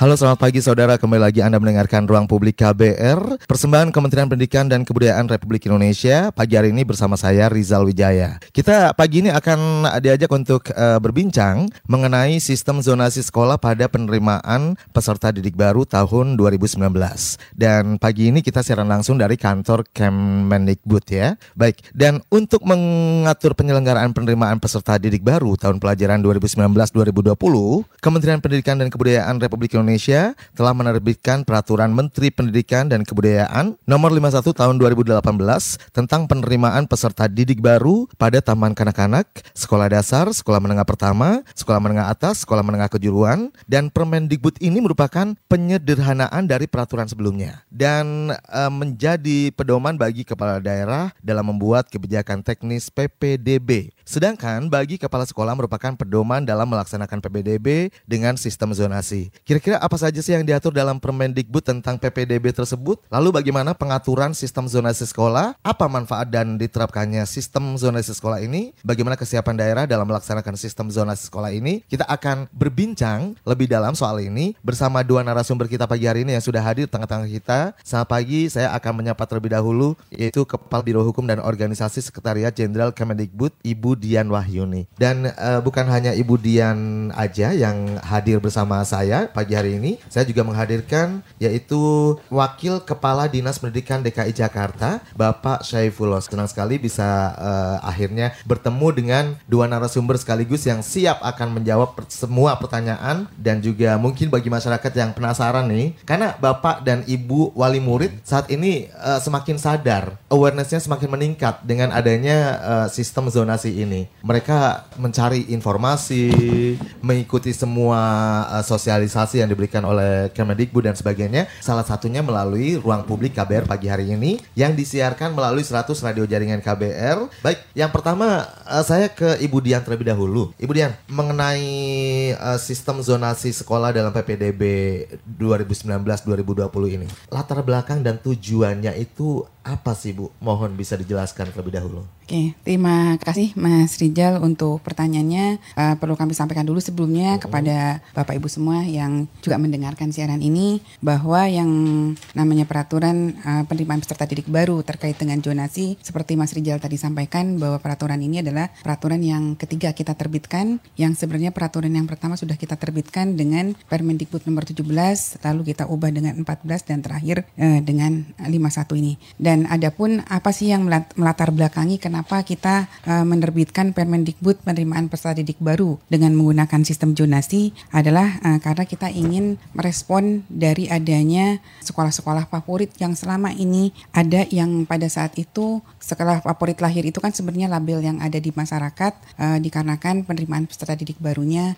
Halo selamat pagi saudara, kembali lagi Anda mendengarkan Ruang Publik KBR Persembahan Kementerian Pendidikan dan Kebudayaan Republik Indonesia. Pagi hari ini bersama saya Rizal Wijaya. Kita pagi ini akan diajak untuk uh, berbincang Mengenai sistem zonasi sekolah pada penerimaan peserta didik baru tahun 2019 Dan pagi ini kita siaran langsung dari kantor Kemendikbud ya. Baik, dan untuk mengatur penyelenggaraan penerimaan peserta didik baru tahun pelajaran 2019-2020 Kementerian Pendidikan dan Kebudayaan Republik Indonesia Indonesia telah menerbitkan Peraturan Menteri Pendidikan dan Kebudayaan Nomor 51 Tahun 2018 tentang penerimaan peserta didik baru pada taman kanak-kanak, sekolah dasar, sekolah menengah pertama, sekolah menengah atas, sekolah menengah kejuruan, dan Permendikbud ini merupakan penyederhanaan dari peraturan sebelumnya dan e, menjadi pedoman bagi kepala daerah dalam membuat kebijakan teknis PPDB. Sedangkan bagi kepala sekolah merupakan pedoman dalam melaksanakan PPDB dengan sistem zonasi. Kira-kira apa saja sih yang diatur dalam Permendikbud tentang PPDB tersebut? Lalu bagaimana pengaturan sistem zonasi sekolah? Apa manfaat dan diterapkannya sistem zonasi sekolah ini? Bagaimana kesiapan daerah dalam melaksanakan sistem zonasi sekolah ini? Kita akan berbincang lebih dalam soal ini bersama dua narasumber kita pagi hari ini yang sudah hadir tengah-tengah kita. Selamat pagi, saya akan menyapa terlebih dahulu yaitu Kepala Biro Hukum dan Organisasi Sekretariat Jenderal Kemendikbud Ibu Dian Wahyuni. Dan uh, bukan hanya Ibu Dian aja yang hadir bersama saya pagi hari ini saya juga menghadirkan yaitu Wakil Kepala Dinas Pendidikan DKI Jakarta, Bapak Syaifullah. Senang sekali bisa uh, akhirnya bertemu dengan dua narasumber sekaligus yang siap akan menjawab semua pertanyaan dan juga mungkin bagi masyarakat yang penasaran nih, karena Bapak dan Ibu wali murid saat ini uh, semakin sadar, awarenessnya semakin meningkat dengan adanya uh, sistem zonasi ini. Mereka mencari informasi, mengikuti semua uh, sosialisasi yang diberikan oleh Kemendikbud dan sebagainya. Salah satunya melalui ruang publik KBR pagi hari ini yang disiarkan melalui 100 radio jaringan KBR. Baik, yang pertama uh, saya ke Ibu Dian terlebih dahulu. Ibu Dian, mengenai uh, sistem zonasi sekolah dalam PPDB 2019-2020 ini. Latar belakang dan tujuannya itu apa sih Bu? Mohon bisa dijelaskan terlebih dahulu. Oke, terima kasih Mas Rijal untuk pertanyaannya. Uh, perlu kami sampaikan dulu sebelumnya uh-huh. kepada Bapak Ibu semua yang juga mendengarkan siaran ini bahwa yang namanya peraturan uh, penerimaan peserta didik baru terkait dengan zonasi seperti Mas Rijal tadi sampaikan bahwa peraturan ini adalah peraturan yang ketiga kita terbitkan yang sebenarnya peraturan yang pertama sudah kita terbitkan dengan Permendikbud nomor 17 lalu kita ubah dengan 14 dan terakhir uh, dengan 51 ini. Dan adapun apa sih yang melatar belakangi kenapa kita uh, menerbitkan Permendikbud penerimaan peserta didik baru dengan menggunakan sistem jonasi adalah uh, karena kita ingin merespon dari adanya sekolah-sekolah favorit yang selama ini ada yang pada saat itu sekolah favorit lahir itu kan sebenarnya label yang ada di masyarakat uh, dikarenakan penerimaan peserta didik barunya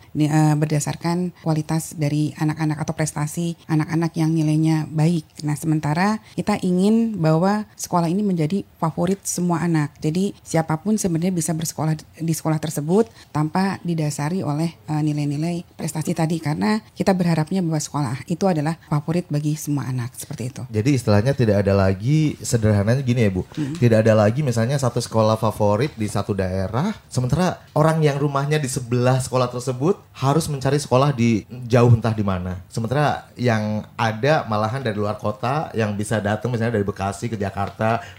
berdasarkan kualitas dari anak-anak atau prestasi anak-anak yang nilainya baik. Nah, sementara kita ingin bahwa sekolah ini menjadi favorit semua anak. Jadi siapa pun sebenarnya bisa bersekolah di sekolah tersebut tanpa didasari oleh uh, nilai-nilai prestasi tadi karena kita berharapnya bahwa sekolah itu adalah favorit bagi semua anak seperti itu. Jadi istilahnya tidak ada lagi sederhananya gini ya Bu, hmm. tidak ada lagi misalnya satu sekolah favorit di satu daerah, sementara orang yang rumahnya di sebelah sekolah tersebut harus mencari sekolah di jauh entah di mana. Sementara yang ada malahan dari luar kota yang bisa datang misalnya dari Bekasi ke Jakarta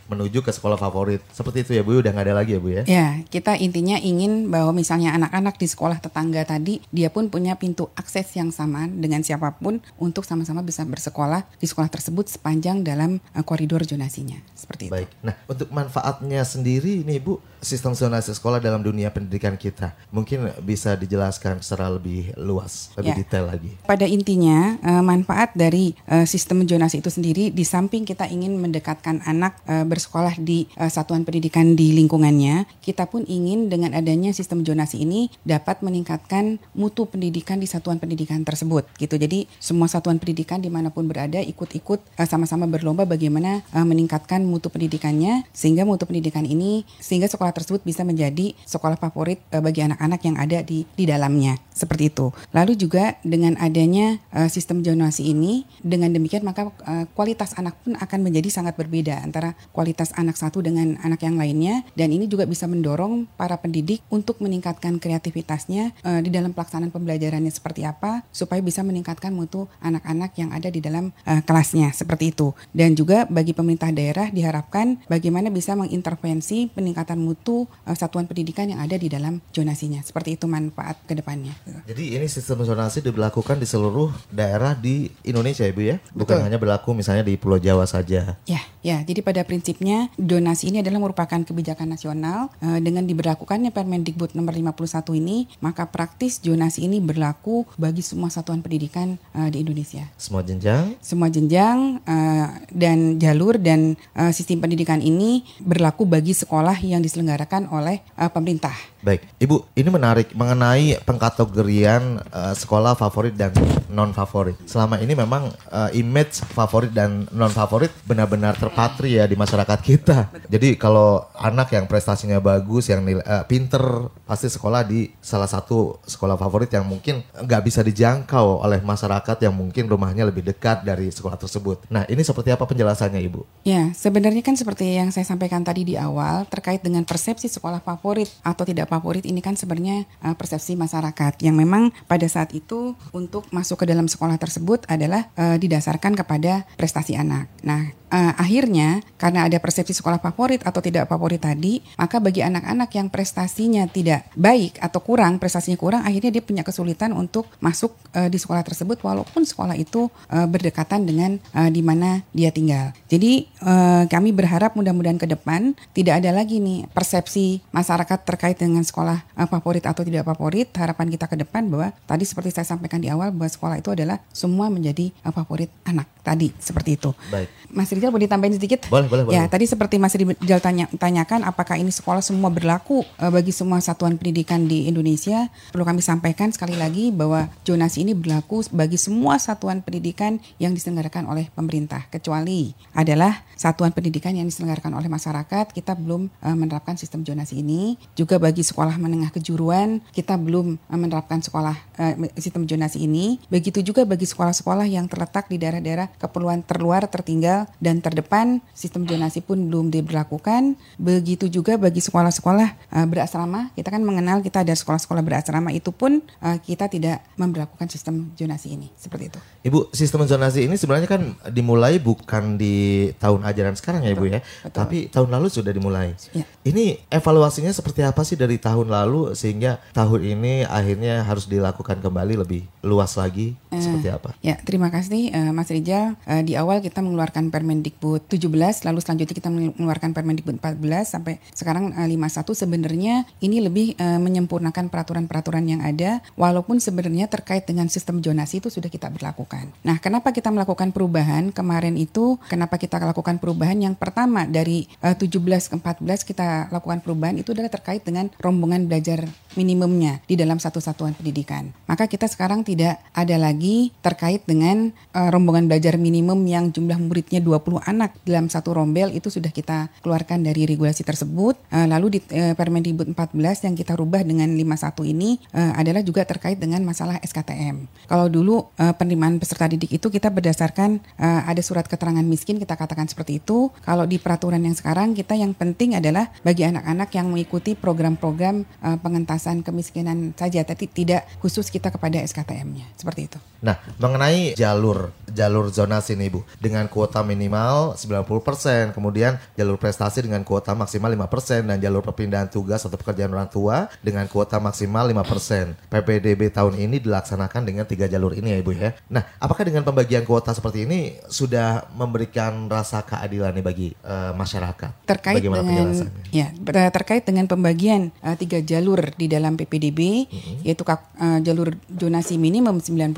menuju ke sekolah favorit. Seperti itu ya Bu udah nggak ada lagi ya Bu ya? Ya, kita intinya ingin bahwa misalnya anak-anak di sekolah tetangga tadi dia pun punya pintu akses yang sama dengan siapa pun untuk sama-sama bisa bersekolah di sekolah tersebut sepanjang dalam uh, koridor zonasinya. Seperti Baik. itu. Baik. Nah, untuk manfaatnya sendiri nih Bu, sistem zonasi sekolah dalam dunia pendidikan kita mungkin bisa dijelaskan secara lebih luas, lebih ya. detail lagi. Pada intinya, uh, manfaat dari uh, sistem zonasi itu sendiri di samping kita ingin mendekatkan anak bersekolah di satuan pendidikan di lingkungannya, kita pun ingin dengan adanya sistem zonasi ini dapat meningkatkan mutu pendidikan di satuan pendidikan tersebut gitu. Jadi semua satuan pendidikan di mana pun berada ikut-ikut uh, sama-sama berlomba bagaimana uh, meningkatkan mutu pendidikannya sehingga mutu pendidikan ini sehingga sekolah tersebut bisa menjadi sekolah favorit uh, bagi anak-anak yang ada di di dalamnya seperti itu. Lalu juga dengan adanya uh, sistem zonasi ini dengan demikian maka uh, kualitas anak pun akan menjadi sangat berbeda berbeda antara kualitas anak satu dengan anak yang lainnya dan ini juga bisa mendorong para pendidik untuk meningkatkan kreativitasnya uh, di dalam pelaksanaan pembelajarannya seperti apa supaya bisa meningkatkan mutu anak-anak yang ada di dalam uh, kelasnya seperti itu. Dan juga bagi pemerintah daerah diharapkan bagaimana bisa mengintervensi peningkatan mutu uh, satuan pendidikan yang ada di dalam zonasinya. Seperti itu manfaat ke depannya. Jadi ini sistem zonasi diberlakukan di seluruh daerah di Indonesia Ibu ya? Bukan Betul. hanya berlaku misalnya di Pulau Jawa saja. Ya, ya. Jadi pada prinsipnya donasi ini adalah merupakan kebijakan nasional uh, dengan diberlakukannya Permendikbud nomor 51 ini, maka praktis donasi ini berlaku bagi semua satuan pendidikan uh, di Indonesia. Semua jenjang? Semua jenjang uh, dan jalur dan uh, sistem pendidikan ini berlaku bagi sekolah yang diselenggarakan oleh uh, pemerintah. Baik, Ibu, ini menarik mengenai pengkategorian uh, sekolah favorit dan non favorit. Selama ini memang uh, image favorit dan non favorit benar-benar terpatri ya di masyarakat kita. Jadi kalau anak yang prestasinya bagus, yang nilai, uh, pinter, pasti sekolah di salah satu sekolah favorit yang mungkin nggak bisa dijangkau oleh masyarakat yang mungkin rumahnya lebih dekat dari sekolah tersebut. Nah, ini seperti apa penjelasannya, Ibu? Ya, sebenarnya kan seperti yang saya sampaikan tadi di awal terkait dengan persepsi sekolah favorit atau tidak favorit ini kan sebenarnya uh, persepsi masyarakat yang memang pada saat itu untuk masuk ke dalam sekolah tersebut adalah uh, didasarkan kepada prestasi anak. Nah, uh, akhirnya karena ada persepsi sekolah favorit atau tidak favorit tadi, maka bagi anak-anak yang prestasinya tidak baik atau kurang, prestasinya kurang, akhirnya dia punya kesulitan untuk masuk uh, di sekolah tersebut walaupun sekolah itu uh, berdekatan dengan uh, di mana dia tinggal. Jadi uh, kami berharap mudah-mudahan ke depan tidak ada lagi nih persepsi masyarakat terkait dengan sekolah uh, favorit atau tidak favorit, harapan kita ke depan bahwa tadi seperti saya sampaikan di awal bahwa sekolah itu adalah semua menjadi uh, favorit anak tadi seperti itu. Baik. Mas Rizal boleh tambahin sedikit? Boleh, boleh, Ya, tadi seperti Mas Rizal tanya, tanyakan apakah ini sekolah semua berlaku uh, bagi semua satuan pendidikan di Indonesia? Perlu kami sampaikan sekali lagi bahwa jonasi ini berlaku bagi semua satuan pendidikan yang diselenggarakan oleh pemerintah kecuali adalah satuan pendidikan yang diselenggarakan oleh masyarakat kita belum uh, menerapkan sistem jonasi ini. Juga bagi sekolah menengah kejuruan kita belum uh, menerapkan sekolah uh, sistem jonasi ini. Begitu juga bagi sekolah-sekolah yang terletak di daerah-daerah keperluan terluar, tertinggal dan terdepan, sistem jonasi pun belum diberlakukan. Begitu juga bagi sekolah-sekolah uh, berasrama, kita kan mengenal kita ada sekolah-sekolah berasrama itu pun uh, kita tidak memperlakukan sistem jonasi ini. Seperti itu. Ibu, sistem zonasi ini sebenarnya kan dimulai bukan di tahun ajaran sekarang ya Ibu ya, betul. tapi tahun lalu sudah dimulai. Ya. Ini evaluasinya seperti apa sih dari tahun lalu sehingga tahun ini akhirnya harus dilakukan kembali lebih luas lagi uh, seperti apa? Ya, terima kasih uh, Mas Rijal. Uh, di awal kita mengeluarkan Permendikbud 17, lalu selanjutnya kita mengeluarkan Permendikbud 14 sampai sekarang uh, 51 sebenarnya ini lebih uh, menyempurnakan peraturan-peraturan yang ada walaupun sebenarnya terkait dengan sistem zonasi itu sudah kita berlakukan. Nah, kenapa kita melakukan perubahan kemarin itu? Kenapa kita lakukan perubahan? Yang pertama dari uh, 17 ke 14 kita lakukan perubahan itu adalah terkait dengan rombongan belajar minimumnya di dalam satu satuan pendidikan. Maka kita sekarang tidak ada lagi terkait dengan uh, rombongan belajar minimum yang jumlah muridnya 20 anak dalam satu rombel itu sudah kita keluarkan dari regulasi tersebut. Uh, lalu di uh, Permendikbud 14 yang kita rubah dengan 51 ini uh, adalah juga terkait dengan masalah SKTM. Kalau dulu uh, penerimaan peserta didik itu kita berdasarkan uh, ada surat keterangan miskin kita katakan seperti itu. Kalau di peraturan yang sekarang kita yang penting adalah bagi anak-anak yang mengikuti program-program uh, pengentasan kemiskinan saja, tapi tidak khusus kita kepada SKTM-nya. Seperti itu. Nah, mengenai jalur jalur zonasi nih Bu, dengan kuota minimal 90%, kemudian jalur prestasi dengan kuota maksimal 5% dan jalur perpindahan tugas atau pekerjaan orang tua dengan kuota maksimal 5%. PPDB tahun ini dilaksanakan dengan tiga jalur ini ya Ibu ya. Nah, apakah dengan pembagian kuota seperti ini sudah memberikan rasa keadilan nih bagi uh, masyarakat? Terkait Bagaimana dengan ya terkait dengan pembagian uh, tiga jalur di dalam PPDB mm-hmm. yaitu uh, jalur zonasi minimum 90%,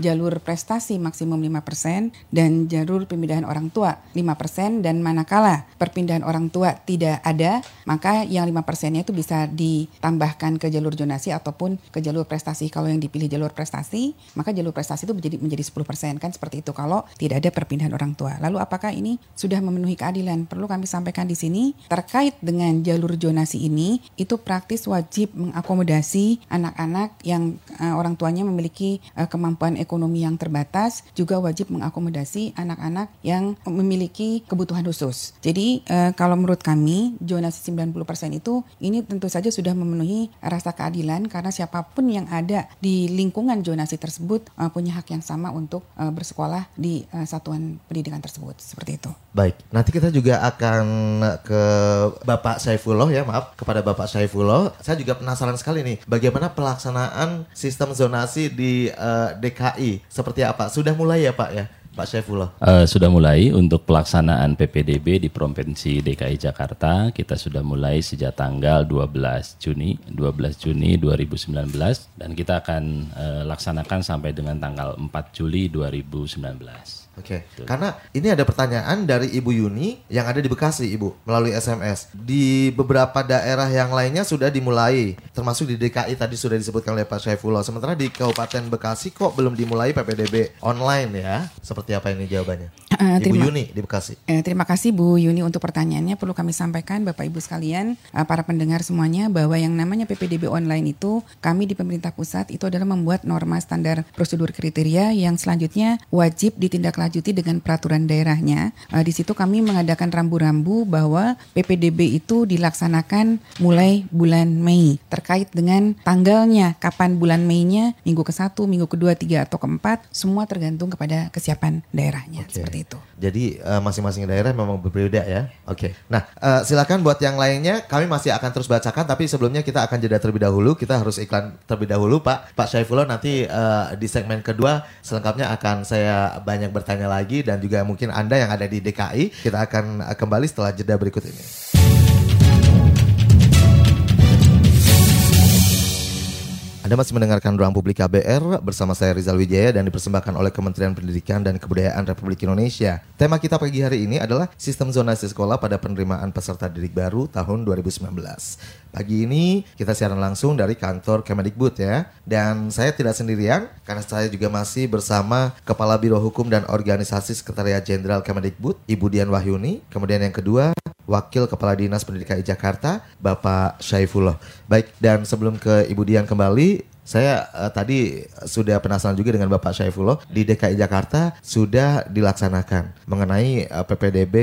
jalur prestasi maksimum 5% dan jalur pemindahan orang tua 5% dan manakala perpindahan orang tua tidak ada, maka yang 5%-nya itu bisa ditambahkan ke jalur zonasi ataupun ke jalur prestasi. Kalau yang dipilih jalur prestasi, maka jalur prestasi itu menjadi menjadi 10% kan seperti itu kalau tidak ada perpindahan orang tua. Lalu apakah ini sudah memenuhi keadilan? Perlu kami sampaikan di sini terkait dengan jalur zonasi ini itu praktis wajib mengakomodasi anak-anak yang uh, orang tuanya memiliki uh, kemampuan ekonomi yang terbatas, juga wajib mengakomodasi anak-anak yang memiliki kebutuhan khusus. Jadi uh, kalau menurut kami zonasi 90% itu ini tentu saja sudah memenuhi rasa keadilan karena siapa pun yang ada di lingkungan zonasi tersebut uh, punya hak yang sama untuk uh, bersekolah di uh, satuan pendidikan tersebut. Seperti itu. Baik, nanti kita juga akan ke Bapak Saifullah ya, maaf kepada Bapak Saifullah. Saya juga penasaran sekali nih, bagaimana pelaksanaan sistem zonasi di uh, eh, DKI? Seperti apa? Sudah mulai ya Pak ya? Pak Saifullah? Uh, sudah mulai untuk pelaksanaan PPDB di Provinsi DKI Jakarta. Kita sudah mulai sejak tanggal 12 Juni, 12 Juni 2019 dan kita akan uh, laksanakan sampai dengan tanggal 4 Juli 2019. Oke, okay. karena ini ada pertanyaan dari Ibu Yuni yang ada di Bekasi, Ibu, melalui SMS. Di beberapa daerah yang lainnya sudah dimulai, termasuk di DKI tadi sudah disebutkan oleh Pak Syaifullah. Sementara di Kabupaten Bekasi kok belum dimulai PPDB online ya? Seperti apa ini jawabannya? Uh, Ibu terima, Yuni di Bekasi. Uh, terima kasih Bu Yuni untuk pertanyaannya. Perlu kami sampaikan Bapak Ibu sekalian, uh, para pendengar semuanya bahwa yang namanya PPDB online itu kami di pemerintah pusat itu adalah membuat norma standar prosedur kriteria yang selanjutnya wajib ditindaklanjuti ditindaklanjuti dengan peraturan daerahnya. Uh, di situ kami mengadakan rambu-rambu bahwa PPDB itu dilaksanakan mulai bulan Mei terkait dengan tanggalnya kapan bulan Mei-nya minggu ke-1, minggu kedua, tiga atau keempat semua tergantung kepada kesiapan daerahnya okay. seperti itu. Jadi uh, masing-masing daerah memang berbeda ya. Oke. Okay. Nah, uh, silakan buat yang lainnya kami masih akan terus bacakan tapi sebelumnya kita akan jeda terlebih dahulu. Kita harus iklan terlebih dahulu Pak. Pak Syaifullah nanti uh, di segmen kedua selengkapnya akan saya banyak bertanya tanya lagi dan juga mungkin Anda yang ada di DKI. Kita akan kembali setelah jeda berikut ini. Anda masih mendengarkan Ruang Publik KBR bersama saya Rizal Wijaya dan dipersembahkan oleh Kementerian Pendidikan dan Kebudayaan Republik Indonesia. Tema kita pagi hari ini adalah sistem zonasi sekolah pada penerimaan peserta didik baru tahun 2019. Pagi ini kita siaran langsung dari kantor Kemendikbud ya. Dan saya tidak sendirian karena saya juga masih bersama Kepala Biro Hukum dan Organisasi Sekretariat Jenderal Kemendikbud, Ibu Dian Wahyuni. Kemudian yang kedua, Wakil Kepala Dinas Pendidikan Jakarta, Bapak Syaifullah. Baik, dan sebelum ke Ibu Dian kembali, saya uh, tadi sudah penasaran juga dengan Bapak Syaifullah. Di DKI Jakarta sudah dilaksanakan mengenai uh, eh, PPDB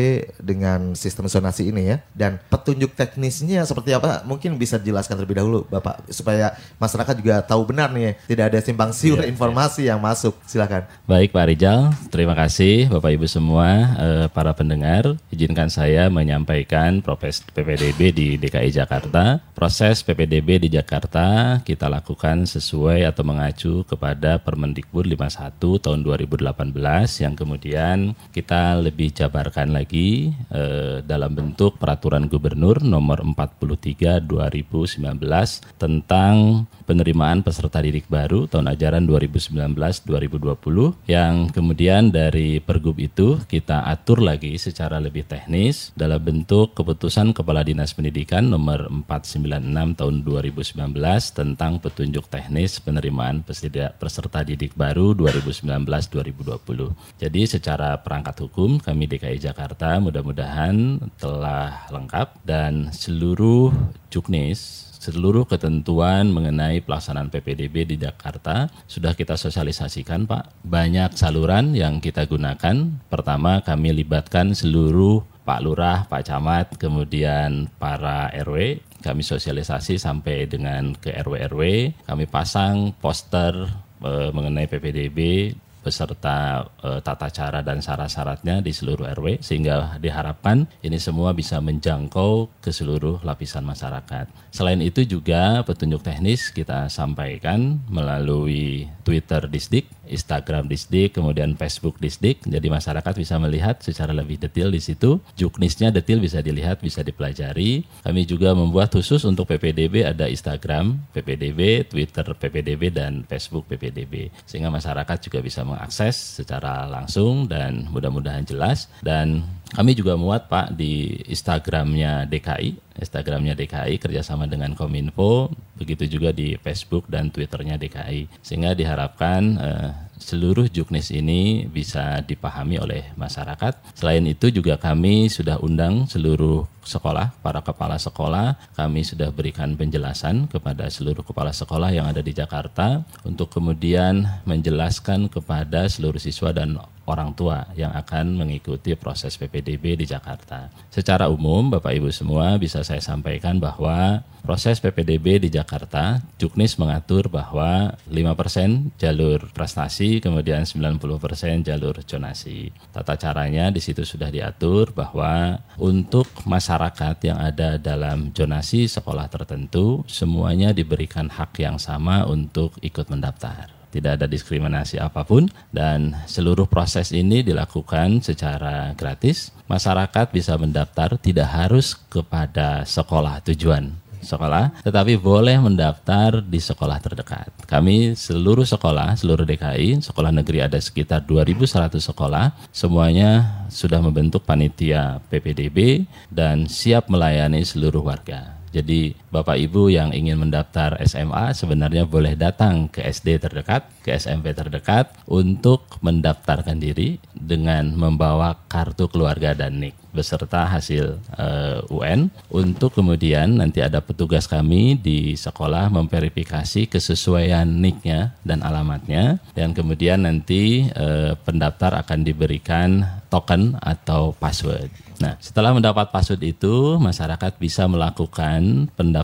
dengan sistem zonasi ini ya. Dan petunjuk teknisnya seperti apa? Mungkin bisa dijelaskan terlebih dahulu Bapak supaya masyarakat juga tahu benar nih tidak ada simpang siur yeah, informasi yeah. yang masuk. Silakan. Baik Pak Rijal, terima kasih Bapak Ibu semua uh, para pendengar. Izinkan saya menyampaikan proses PPDB di DKI Jakarta. Proses PPDB di Jakarta kita lakukan sesuai atau mengacu kepada Permendikbud 51 tahun 2018 yang kemudian kita lebih jabarkan lagi eh, dalam bentuk peraturan gubernur nomor 43 2019 tentang penerimaan peserta didik baru tahun ajaran 2019-2020 yang kemudian dari pergub itu kita atur lagi secara lebih teknis dalam bentuk keputusan Kepala Dinas Pendidikan nomor 496 tahun 2019 tentang petunjuk teknis teknis penerimaan peserta didik baru 2019-2020. Jadi secara perangkat hukum kami DKI Jakarta mudah-mudahan telah lengkap dan seluruh juknis seluruh ketentuan mengenai pelaksanaan PPDB di Jakarta sudah kita sosialisasikan Pak. Banyak saluran yang kita gunakan. Pertama kami libatkan seluruh Pak Lurah, Pak Camat, kemudian para RW kami sosialisasi sampai dengan ke RW-RW, kami pasang poster e, mengenai PPDB beserta e, tata cara dan syarat-syaratnya di seluruh RW sehingga diharapkan ini semua bisa menjangkau ke seluruh lapisan masyarakat. Selain itu juga petunjuk teknis kita sampaikan melalui Twitter Disdik Instagram Disdik, kemudian Facebook Disdik. Jadi masyarakat bisa melihat secara lebih detail di situ. Juknisnya detail bisa dilihat, bisa dipelajari. Kami juga membuat khusus untuk PPDB ada Instagram PPDB, Twitter PPDB, dan Facebook PPDB. Sehingga masyarakat juga bisa mengakses secara langsung dan mudah-mudahan jelas. Dan kami juga muat Pak di Instagramnya DKI, Instagramnya DKI kerjasama dengan Kominfo, begitu juga di Facebook dan Twitternya DKI. Sehingga diharapkan eh, seluruh juknis ini bisa dipahami oleh masyarakat. Selain itu juga kami sudah undang seluruh sekolah, para kepala sekolah, kami sudah berikan penjelasan kepada seluruh kepala sekolah yang ada di Jakarta untuk kemudian menjelaskan kepada seluruh siswa dan orang tua yang akan mengikuti proses PPDB di Jakarta. Secara umum, Bapak Ibu semua bisa saya sampaikan bahwa proses PPDB di Jakarta, Juknis mengatur bahwa 5% jalur prestasi, kemudian 90% jalur zonasi. Tata caranya di situ sudah diatur bahwa untuk masyarakat yang ada dalam zonasi sekolah tertentu, semuanya diberikan hak yang sama untuk ikut mendaftar tidak ada diskriminasi apa pun dan seluruh proses ini dilakukan secara gratis. Masyarakat bisa mendaftar tidak harus kepada sekolah tujuan sekolah, tetapi boleh mendaftar di sekolah terdekat. Kami seluruh sekolah, seluruh DKI, sekolah negeri ada sekitar 2.100 sekolah, semuanya sudah membentuk panitia PPDB dan siap melayani seluruh warga. Jadi Bapak Ibu yang ingin mendaftar SMA sebenarnya boleh datang ke SD terdekat, ke SMP terdekat untuk mendaftarkan diri dengan membawa kartu keluarga dan NIK beserta hasil uh, eh, UN untuk kemudian nanti ada petugas kami di sekolah memverifikasi kesesuaian NIK-nya dan alamatnya dan kemudian nanti uh, pendaftar akan diberikan token atau password. Nah, setelah mendapat password itu, masyarakat bisa melakukan pendaftaran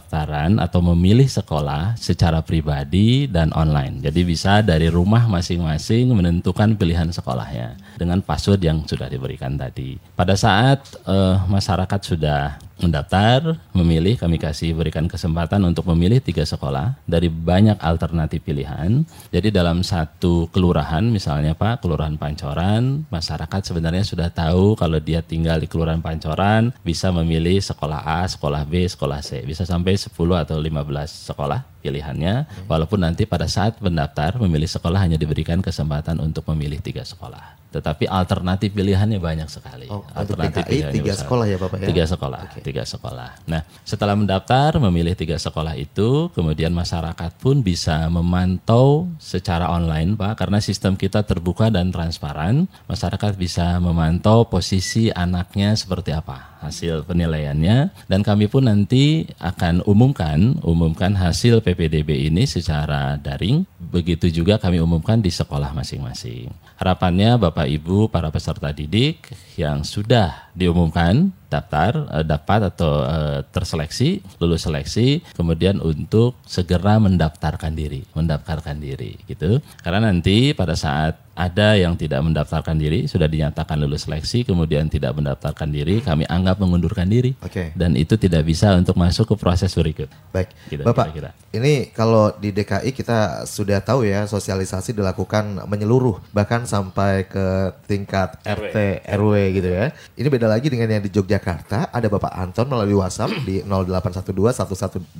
atau memilih sekolah secara pribadi dan online. Jadi bisa dari rumah masing-masing menentukan pilihan sekolahnya dengan password yang sudah diberikan tadi. Pada saat uh, masyarakat sudah mendaftar, memilih, kami kasih berikan kesempatan untuk memilih tiga sekolah dari banyak alternatif pilihan. Jadi dalam satu kelurahan, misalnya Pak, Kelurahan Pancoran, masyarakat sebenarnya sudah tahu kalau dia tinggal di Kelurahan Pancoran bisa memilih sekolah A, sekolah B, sekolah C. Bisa sampai 10 atau 15 sekolah pilihannya, walaupun nanti pada saat mendaftar memilih sekolah hanya diberikan kesempatan untuk memilih tiga sekolah tetapi alternatif pilihannya banyak sekali. Oh, alternatif DKI tiga besar. sekolah ya Bapak ya? Tiga sekolah, okay. tiga sekolah. Nah setelah mendaftar memilih tiga sekolah itu, kemudian masyarakat pun bisa memantau secara online Pak, karena sistem kita terbuka dan transparan, masyarakat bisa memantau posisi anaknya seperti apa hasil penilaiannya dan kami pun nanti akan umumkan umumkan hasil PPDB ini secara daring begitu juga kami umumkan di sekolah masing-masing. Harapannya Bapak Ibu para peserta didik yang sudah diumumkan daftar uh, dapat atau uh, terseleksi lulus seleksi kemudian untuk segera mendaftarkan diri mendaftarkan diri gitu. Karena nanti pada saat ada yang tidak mendaftarkan diri sudah dinyatakan lulus seleksi kemudian tidak mendaftarkan diri kami anggap mengundurkan diri. Okay. dan itu tidak bisa untuk masuk ke proses berikut. Baik. Gitu, bapak kira -kira. ini kalau di DKI kita sudah tahu ya sosialisasi dilakukan menyeluruh bahkan sampai ke tingkat RT RW gitu ya ini beda lagi dengan yang di Yogyakarta ada Bapak Anton melalui WhatsApp di 0812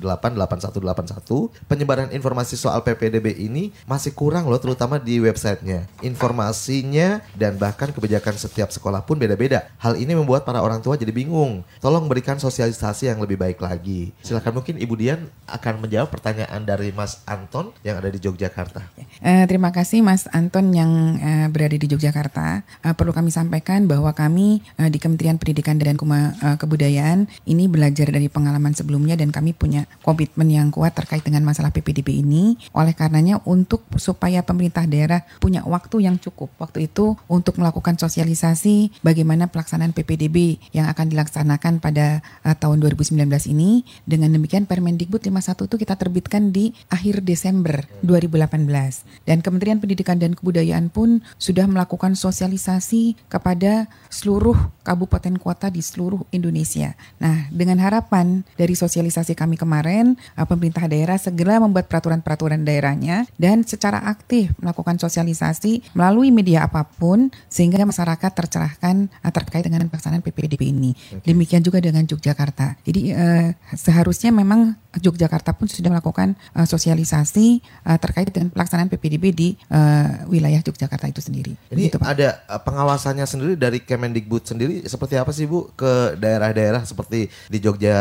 118 8181 penyebaran informasi soal PPDB ini masih kurang loh terutama di websitenya informasinya dan bahkan kebijakan setiap sekolah pun beda-beda. Hal ini membuat para orang tua jadi bingung. Tolong berikan sosialisasi yang lebih baik lagi. Silakan mungkin Ibu Dian akan menjawab pertanyaan dari Mas Anton yang ada di Yogyakarta. Uh, terima kasih Mas Anton yang uh, berada di Yogyakarta. Uh, perlu kami sampaikan bahwa kami uh, di Kementerian Pendidikan dan Kuma, uh, Kebudayaan ini belajar dari pengalaman sebelumnya dan kami punya komitmen yang kuat terkait dengan masalah PPDB ini. Oleh karenanya untuk supaya pemerintah daerah punya waktu yang cukup waktu itu untuk melakukan sosialisasi bagaimana pelaksanaan PPDB yang akan dilaksanakan pada uh, tahun 2019 ini. Dengan demikian Permendikbud 51 itu kita terbitkan di akhir Desember 2018 dan Kementerian Pendidikan dan Kebudayaan pun sudah melakukan sosialisasi kepada seluruh kabupaten kota di seluruh Indonesia. Nah, dengan harapan dari sosialisasi kami kemarin, uh, pemerintah daerah segera membuat peraturan-peraturan daerahnya dan secara aktif melakukan sosialisasi melalui media apa pun sehingga masyarakat tercerahkan uh, terkait dengan pelaksanaan PPDB ini. Okay. Demikian juga dengan Yogyakarta. Jadi uh, seharusnya memang Yogyakarta pun sudah melakukan uh, sosialisasi uh, terkait dengan pelaksanaan PPDB di uh, wilayah Yogyakarta itu sendiri. Ini gitu, ada pengawasannya sendiri dari Kemendikbud sendiri seperti apa sih Bu ke daerah-daerah seperti di Jogja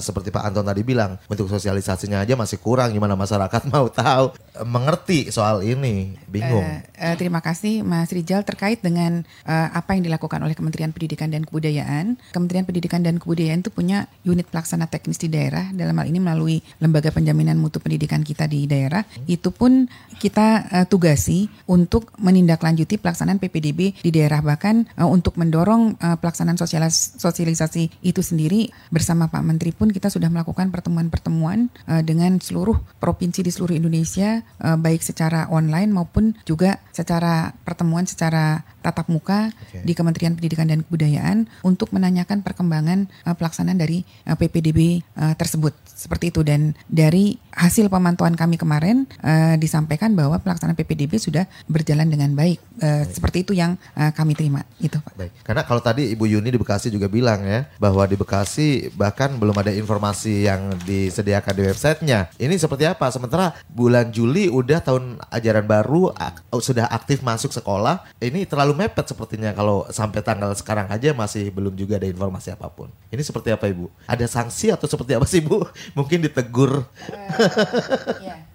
seperti Pak Anton tadi bilang bentuk sosialisasinya aja masih kurang gimana masyarakat mau tahu mengerti soal ini bingung. Uh, uh, terima kasih Mas Rijal terkait dengan uh, apa yang dilakukan oleh Kementerian Pendidikan dan Kebudayaan. Kementerian Pendidikan dan Kebudayaan itu punya unit pelaksana teknis di daerah dalam hal ini melalui lembaga penjaminan mutu pendidikan kita di daerah. Itu pun kita uh, tugasi untuk menindaklanjuti pelaksanaan PPDB di daerah bahkan uh, untuk mendorong uh, pelaksanaan sosialis sosialisasi itu sendiri bersama Pak Menteri pun kita sudah melakukan pertemuan-pertemuan uh, dengan seluruh provinsi di seluruh Indonesia uh, baik secara online maupun juga secara pertemuan secara tatap muka okay. di Kementerian Pendidikan dan Kebudayaan untuk menanyakan perkembangan uh, pelaksanaan dari uh, PPDB uh, tersebut seperti itu dan dari hasil pemantauan kami kemarin uh, disampaikan bahwa pelaksanaan PPDB sudah berjalan dengan baik, uh, baik. seperti itu yang uh, kami terima itu Pak. Baik. Karena kalau tadi Ibu Yuni di Bekasi juga bilang ya bahwa di Bekasi bahkan belum ada informasi yang disediakan di websitenya. Ini seperti apa? Sementara bulan Juli udah tahun ajaran baru ak sudah aktif masuk sekolah. Ini terlalu mepet sepertinya kalau sampai tanggal sekarang aja masih belum juga ada informasi apa pun. Ini seperti apa Ibu? Ada sanksi atau seperti apa sih Bu? Mungkin ditegur. Uh.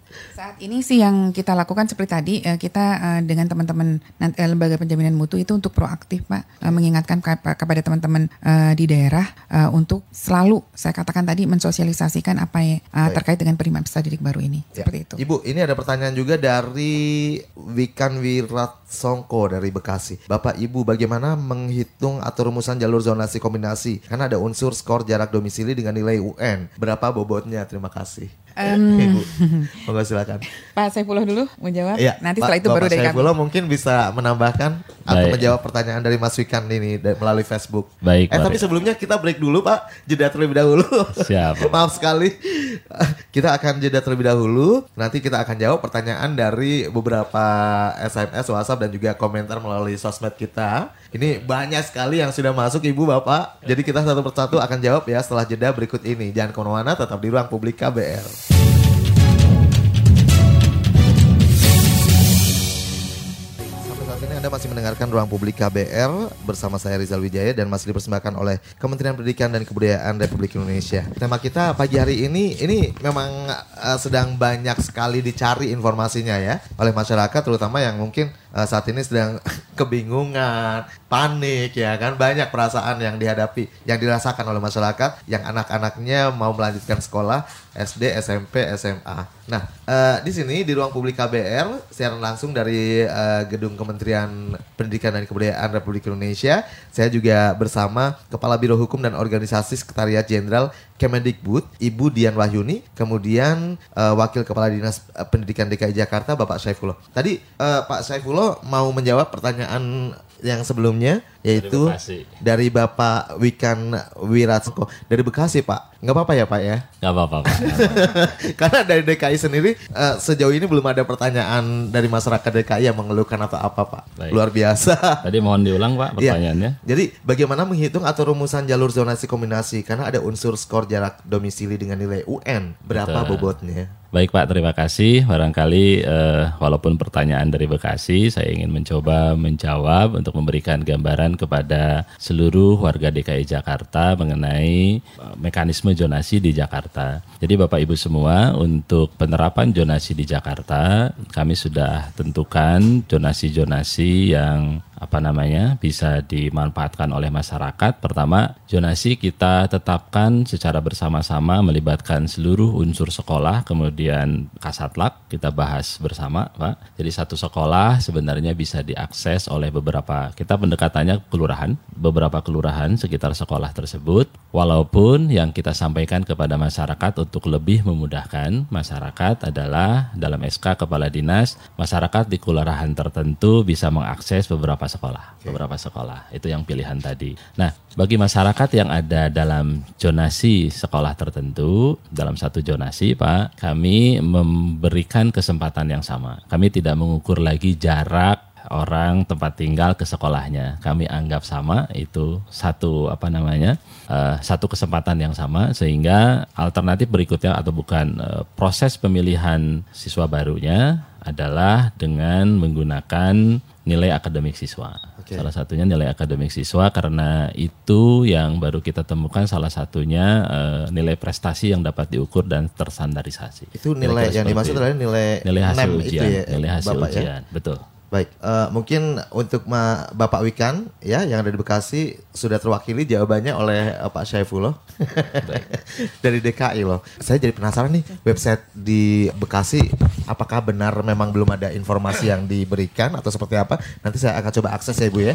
Saat ini sih yang kita lakukan seperti tadi eh, kita eh, dengan teman-teman eh, lembaga penjaminan mutu itu untuk proaktif Pak mengingatkan kepada teman-teman di daerah untuk selalu saya katakan tadi mensosialisasikan apa yang terkait dengan penerimaan peserta didik baru ini ya. seperti itu. Ibu, ini ada pertanyaan juga dari Wikan Wirat Songko dari Bekasi. Bapak Ibu bagaimana menghitung atau rumusan jalur zonasi kombinasi? Karena ada unsur skor jarak domisili dengan nilai UN. Berapa bobotnya? Terima kasih. Um, Ibu, monggo silakan. Pak Saifullah dulu mau jawab. Ya, Nanti setelah itu Bapak baru dari Saifullah mungkin bisa menambahkan Baik. atau menjawab pertanyaan dari Mas Wikan ini melalui Facebook. Baik. Eh tapi sebelumnya kita break dulu Pak, jeda terlebih dahulu. Siap. Maaf sekali. Kita akan jeda terlebih dahulu. Nanti kita akan jawab pertanyaan dari beberapa SMS, WhatsApp dan juga komentar melalui sosmed kita. Ini banyak sekali yang sudah masuk Ibu Bapak. Jadi kita satu persatu akan jawab ya setelah jeda berikut ini. Jangan ke mana-mana, tetap di ruang publik KBR. Anda masih mendengarkan Ruang Publik KBR bersama saya Rizal Wijaya dan masih dipersembahkan oleh Kementerian Pendidikan dan Kebudayaan Republik Indonesia. Tema kita pagi hari ini ini memang uh, sedang banyak sekali dicari informasinya ya oleh masyarakat terutama yang mungkin uh, saat ini sedang kebingungan, panik ya kan banyak perasaan yang dihadapi, yang dirasakan oleh masyarakat yang anak-anaknya mau melanjutkan sekolah SD, SMP, SMA. Nah, uh, di sini di ruang publik KBR siaran langsung dari uh, gedung Kementerian Pendidikan dan Kebudayaan Republik Indonesia. Saya juga bersama Kepala Biro Hukum dan Organisasi Sekretariat Jenderal Kemendikbud, Ibu Dian Wahyuni, kemudian uh, Wakil Kepala Dinas Pendidikan DKI Jakarta Bapak Saifullah. Tadi uh, Pak Saifullah mau menjawab pertanyaan yang sebelumnya yaitu dari, dari Bapak Wikan Wiratsko dari Bekasi Pak. Nggak apa-apa ya Pak ya? Nggak apa-apa Pak. Karena dari DKI sendiri uh, sejauh ini belum ada pertanyaan dari masyarakat DKI yang mengeluhkan atau apa Pak. Baik. Luar biasa. Tadi mohon diulang Pak iya. pertanyaannya. Ya. Jadi bagaimana menghitung atau rumusan jalur zonasi kombinasi? Karena ada unsur skor jarak domisili dengan nilai UN. Berapa Betul. bobotnya? Baik Pak, terima kasih. Barangkali uh, walaupun pertanyaan dari Bekasi, saya ingin mencoba menjawab untuk memberikan gambaran kepada seluruh warga DKI Jakarta mengenai uh, mekanisme zonasi di Jakarta. Jadi Bapak Ibu semua, untuk penerapan zonasi di Jakarta, kami sudah tentukan zonasi-zonasi yang apa namanya bisa dimanfaatkan oleh masyarakat. Pertama, zonasi kita tetapkan secara bersama-sama melibatkan seluruh unsur sekolah, kemudian kasatlak kita bahas bersama, Pak. Jadi satu sekolah sebenarnya bisa diakses oleh beberapa kita pendekatannya kelurahan, beberapa kelurahan sekitar sekolah tersebut. Walaupun yang kita sampaikan kepada masyarakat untuk lebih memudahkan masyarakat adalah dalam SK kepala dinas masyarakat di kelurahan tertentu bisa mengakses beberapa sekolah, okay. beberapa sekolah. Itu yang pilihan tadi. Nah, bagi masyarakat yang ada dalam zonasi sekolah tertentu, dalam satu zonasi, Pak, kami memberikan kesempatan yang sama. Kami tidak mengukur lagi jarak orang tempat tinggal ke sekolahnya. Kami anggap sama itu satu apa namanya uh, satu kesempatan yang sama sehingga alternatif berikutnya atau bukan uh, proses pemilihan siswa barunya adalah dengan menggunakan nilai akademik siswa. Okay. Salah satunya nilai akademik siswa karena itu yang baru kita temukan salah satunya uh, nilai prestasi yang dapat diukur dan tersandarisasi. Itu nilai yang dimaksud adalah nilai nilai hasil ujian, ya, nilai hasil Bapak ya? ujian, ya? betul. Baik, uh, mungkin untuk Ma, Bapak Wikan ya yang ada di Bekasi sudah terwakili jawabannya oleh uh, Pak Syaifullah dari DKI loh. Saya jadi penasaran nih website di Bekasi apakah benar memang belum ada informasi yang diberikan atau seperti apa? Nanti saya akan coba akses ya Ibu ya.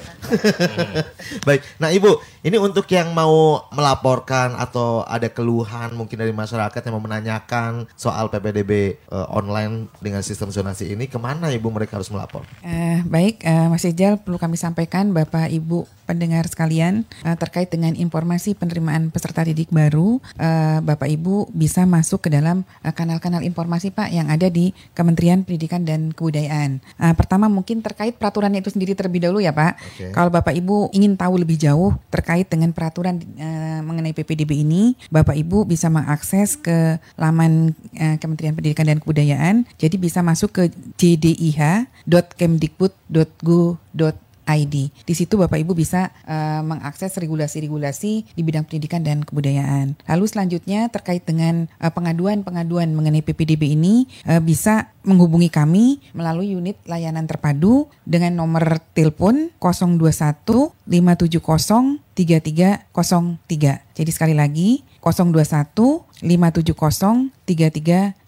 Baik, nah Ibu ini untuk yang mau melaporkan atau ada keluhan mungkin dari masyarakat yang mau menanyakan soal PPDB uh, online dengan sistem zonasi ini ke mana Ibu mereka harus melapor? Uh, baik, uh, Mas Ijal perlu kami sampaikan Bapak Ibu pendengar sekalian uh, terkait dengan informasi penerimaan peserta didik baru, uh, Bapak Ibu bisa masuk ke dalam kanal-kanal uh, informasi Pak yang ada di Kementerian Pendidikan dan Kebudayaan. Uh, pertama mungkin terkait peraturan itu sendiri terlebih dahulu ya Pak. Okay. Kalau Bapak Ibu ingin tahu lebih jauh terkait dengan peraturan uh, mengenai PPDB ini, Bapak Ibu bisa mengakses ke laman uh, Kementerian Pendidikan dan Kebudayaan. Jadi bisa masuk ke jdih.kem kemdikbud.go.id. Di situ Bapak Ibu bisa uh, mengakses regulasi-regulasi di bidang pendidikan dan kebudayaan. Lalu selanjutnya terkait dengan pengaduan pengaduan-pengaduan mengenai PPDB ini uh, bisa menghubungi kami melalui unit layanan terpadu dengan nomor telepon 021 570 3303. Jadi sekali lagi 021 570 3303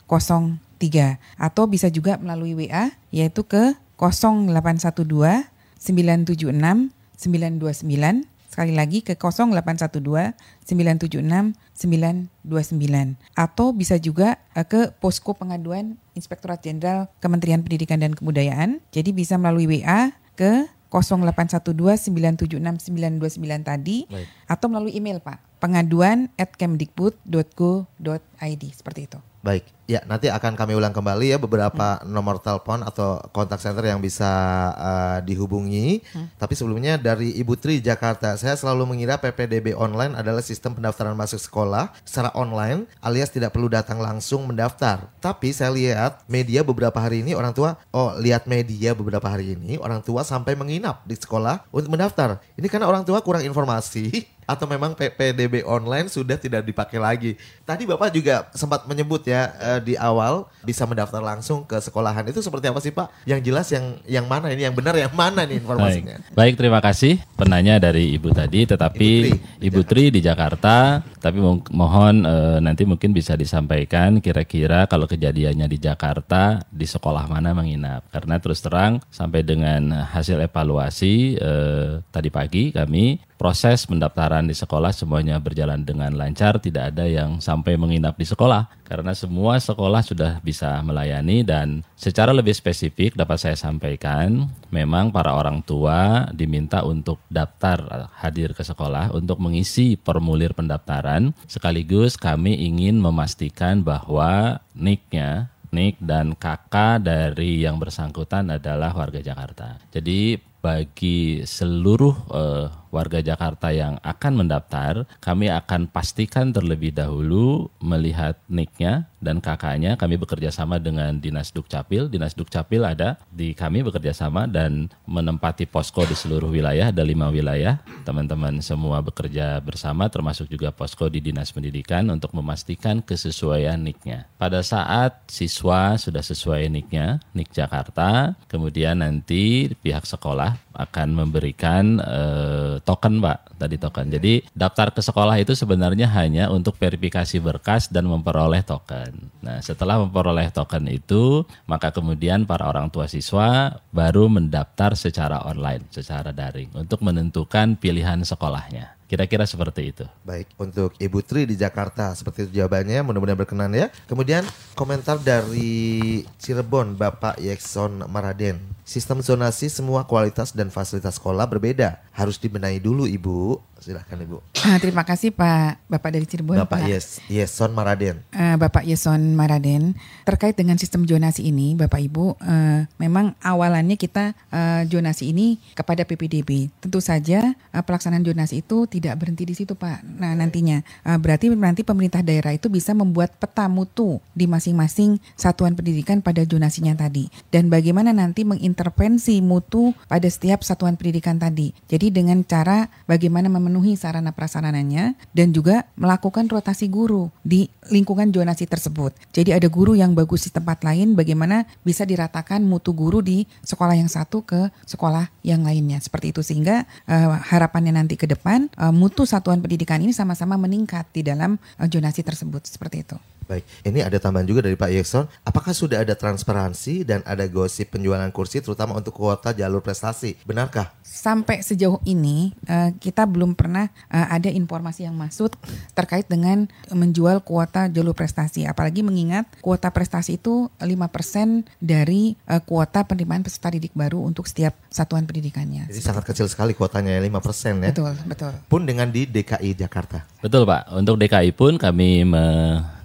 atau bisa juga melalui WA yaitu ke 0812 976 929 sekali lagi ke 0812 976 929 atau bisa juga uh, ke posko pengaduan Inspektorat Jenderal Kementerian Pendidikan dan Kebudayaan. Jadi bisa melalui WA ke 0812 976 929 tadi Baik. atau melalui email Pak pengaduan at kemdikbud.go.id seperti itu. Baik, ya nanti akan kami ulang kembali ya beberapa hmm. nomor telepon atau kontak center yang bisa uh, dihubungi. Hmm. Tapi sebelumnya dari Ibu Tri Jakarta, saya selalu mengira PPDB online adalah sistem pendaftaran masuk sekolah secara online alias tidak perlu datang langsung mendaftar. Tapi saya lihat media beberapa hari ini orang tua, oh lihat media beberapa hari ini orang tua sampai menginap di sekolah untuk mendaftar. Ini karena orang tua kurang informasi atau memang PPDB online sudah tidak dipakai lagi. Tadi Bapak juga sempat menyebut ya uh, di awal bisa mendaftar langsung ke sekolahan. Itu seperti apa sih Pak? Yang jelas yang yang mana ini yang benar yang mana nih informasinya? Baik, Baik terima kasih penanya dari Ibu tadi tetapi Ibu Tri, Ibu Tri di Jakarta tapi mo mohon uh, nanti mungkin bisa disampaikan kira-kira kalau kejadiannya di Jakarta di sekolah mana menginap. Karena terus terang sampai dengan hasil evaluasi uh, tadi pagi kami proses pendaftaran di sekolah semuanya berjalan dengan lancar, tidak ada yang sampai menginap di sekolah karena semua sekolah sudah bisa melayani dan secara lebih spesifik dapat saya sampaikan, memang para orang tua diminta untuk daftar hadir ke sekolah untuk mengisi formulir pendaftaran sekaligus kami ingin memastikan bahwa NIK-nya Nik dan kakak dari yang bersangkutan adalah warga Jakarta. Jadi bagi seluruh uh, warga Jakarta yang akan mendaftar, kami akan pastikan terlebih dahulu melihat niknya dan kakaknya. Kami bekerja sama dengan Dinas Dukcapil. Dinas Dukcapil ada di kami bekerja sama dan menempati posko di seluruh wilayah. Ada lima wilayah. Teman-teman semua bekerja bersama termasuk juga posko di Dinas Pendidikan untuk memastikan kesesuaian niknya. Pada saat siswa sudah sesuai niknya, nik Jakarta, kemudian nanti pihak sekolah akan memberikan uh, token, Pak. Tadi token. Jadi daftar ke sekolah itu sebenarnya hanya untuk verifikasi berkas dan memperoleh token. Nah, setelah memperoleh token itu, maka kemudian para orang tua siswa baru mendaftar secara online, secara daring untuk menentukan pilihan sekolahnya. Kira-kira seperti itu. Baik, untuk Ibu Tri di Jakarta seperti itu jawabannya, mudah-mudahan berkenan ya. Kemudian komentar dari Cirebon Bapak Yekson Maraden. Sistem zonasi semua kualitas dan fasilitas sekolah berbeda. Harus dibenahi dulu Ibu. Silahkan Ibu. Ah, terima kasih Pak Bapak dari Cirebon. Bapak Pak. Yes, Yeson Maraden. Eh, Bapak Yeson Maraden terkait dengan sistem zonasi ini, Bapak Ibu, eh, memang awalannya kita eh, zonasi ini kepada PPDB. Tentu saja eh, pelaksanaan zonasi itu tidak berhenti di situ, Pak. Nah, nantinya eh, berarti nanti pemerintah daerah itu bisa membuat peta mutu di masing-masing satuan pendidikan pada zonasinya tadi. Dan bagaimana nanti mengintervensi mutu pada setiap satuan pendidikan tadi. Jadi dengan cara bagaimana memenuhi sarana prasarananya dan juga melakukan rotasi guru di lingkungan zonasi tersebut. Jadi ada guru yang bagus di tempat lain, bagaimana bisa diratakan mutu guru di sekolah yang satu ke sekolah yang lainnya. Seperti itu sehingga eh, harapannya nanti ke depan eh, mutu satuan pendidikan ini sama-sama meningkat di dalam eh, zonasi tersebut. Seperti itu. Baik, ini ada tambahan juga dari Pak Yekson. Apakah sudah ada transparansi dan ada gosip penjualan kursi terutama untuk kuota jalur prestasi? Benarkah? Sampai sejauh ini eh, kita belum pernah eh, ada informasi yang masuk terkait dengan menjual kuota jalur prestasi. Apalagi mengingat kuota prestasi itu 5% dari eh, kuota penerimaan peserta didik baru untuk setiap satuan pendidikannya. Jadi sangat kecil sekali kuotanya 5% ya. Betul, betul. Pun dengan di DKI Jakarta. Betul Pak, untuk DKI pun kami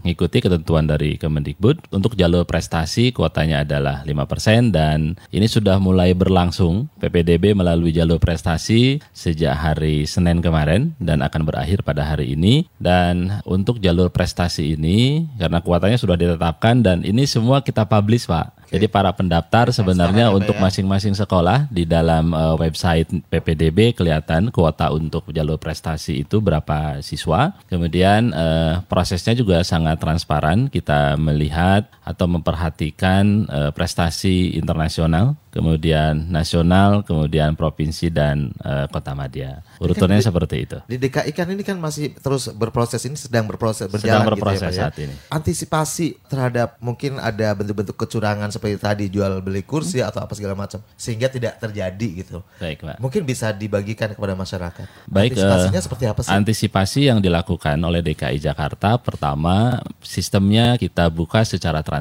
mengikuti ketentuan dari Kemendikbud. Untuk jalur prestasi kuotanya adalah 5% dan ini sudah mulai berlangsung PPDB melalui jalur prestasi sejak hari Senin kemarin dan akan berakhir pada hari ini. Dan untuk jalur prestasi ini karena kuotanya sudah ditetapkan dan ini semua kita publish Pak. Jadi para pendaftar sebenarnya ya, Pak, untuk ya. masing-masing sekolah di dalam eh, website PPDB kelihatan kuota untuk jalur prestasi itu berapa siswa. Kemudian eh, prosesnya juga sangat transparan. Kita melihat atau memperhatikan eh, prestasi internasional, kemudian nasional, kemudian provinsi dan eh, kota madya. Urutannya seperti itu. Di DKI kan ini kan masih terus berproses ini sedang berproses berjalan Sedang gitu berproses ya, Pak, ya. saat ini. Antisipasi terhadap mungkin ada bentuk-bentuk kecurangan seperti tadi jual beli kursi atau apa segala macam sehingga tidak terjadi gitu. Baik, Pak. Mungkin bisa dibagikan kepada masyarakat. Baik, Antisipasinya eh, seperti apa sih? Antisipasi yang dilakukan oleh DKI Jakarta pertama sistemnya kita buka secara transparan.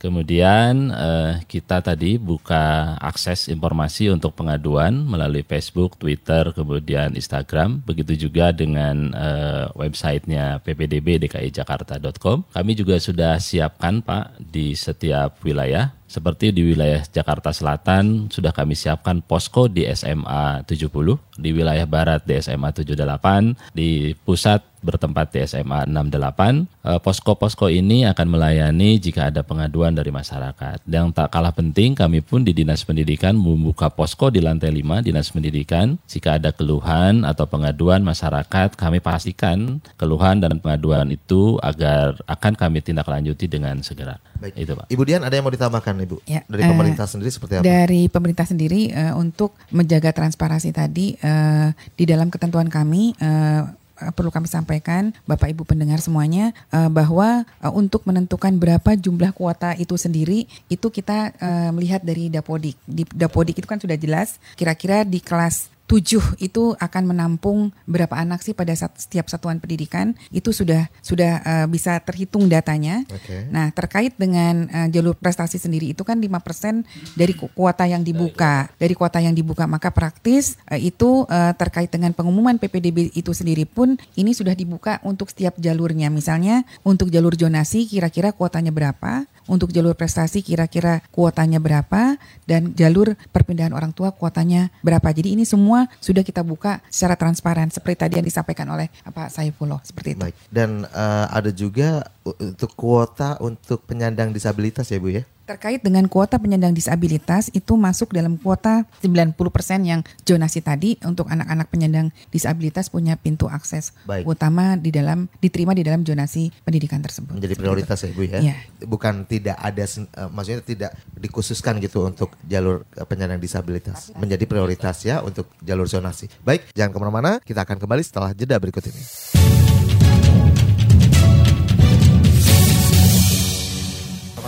Kemudian eh, kita tadi buka akses informasi untuk pengaduan melalui Facebook, Twitter, kemudian Instagram. Begitu juga dengan eh, websitenya ppdb.dki-jakarta.com. Kami juga sudah siapkan Pak di setiap wilayah seperti di wilayah Jakarta Selatan sudah kami siapkan posko di SMA 70, di wilayah Barat di SMA 78, di pusat bertempat di SMA 68. Eh, Posko-posko ini akan melayani jika ada pengaduan dari masyarakat. Dan tak kalah penting kami pun di Dinas Pendidikan membuka posko di lantai 5 Dinas Pendidikan. Jika ada keluhan atau pengaduan masyarakat, kami pastikan keluhan dan pengaduan itu agar akan kami tindak lanjuti dengan segera. Baik. Itu Pak. Ibu Dian ada yang mau ditambahkan Ibu? Ya, Dari eh, pemerintah sendiri seperti apa? Dari pemerintah sendiri eh, untuk menjaga transparansi tadi eh, di dalam ketentuan kami eh, perlu kami sampaikan Bapak Ibu pendengar semuanya bahwa untuk menentukan berapa jumlah kuota itu sendiri itu kita melihat dari Dapodik. Di Dapodik itu kan sudah jelas kira-kira di kelas 7 itu akan menampung berapa anak sih pada sat- setiap satuan pendidikan itu sudah sudah eh, bisa terhitung datanya. Oke. Nah, terkait dengan eh, jalur prestasi sendiri itu kan 5% dari ku- kuota yang dibuka. Dari kuota yang dibuka maka praktis eh, itu eh, terkait dengan pengumuman PPDB itu sendiri pun ini sudah dibuka untuk setiap jalurnya. Misalnya untuk jalur zonasi kira-kira kuotanya berapa? Untuk jalur prestasi kira-kira kuotanya berapa dan jalur perpindahan orang tua kuotanya berapa. Jadi ini semua sudah kita buka secara transparan seperti tadi yang disampaikan oleh Pak Saifullah seperti itu. Baik. Dan eh, ada juga u- untuk kuota untuk penyandang disabilitas ya Bu ya? Terkait dengan kuota penyandang disabilitas itu masuk dalam kuota 90% yang zonasi tadi untuk anak-anak penyandang disabilitas punya pintu akses Baik. utama di dalam diterima di dalam zonasi pendidikan tersebut. menjadi prioritas ya Bu ya. Iya. Bukan tidak ada eh, maksudnya tidak dikhususkan gitu untuk jalur eh, penyandang disabilitas. Menjadi prioritas ya untuk jalur zonasi. Baik, jangan ke mana-mana. Kita akan kembali setelah jeda berikut ini.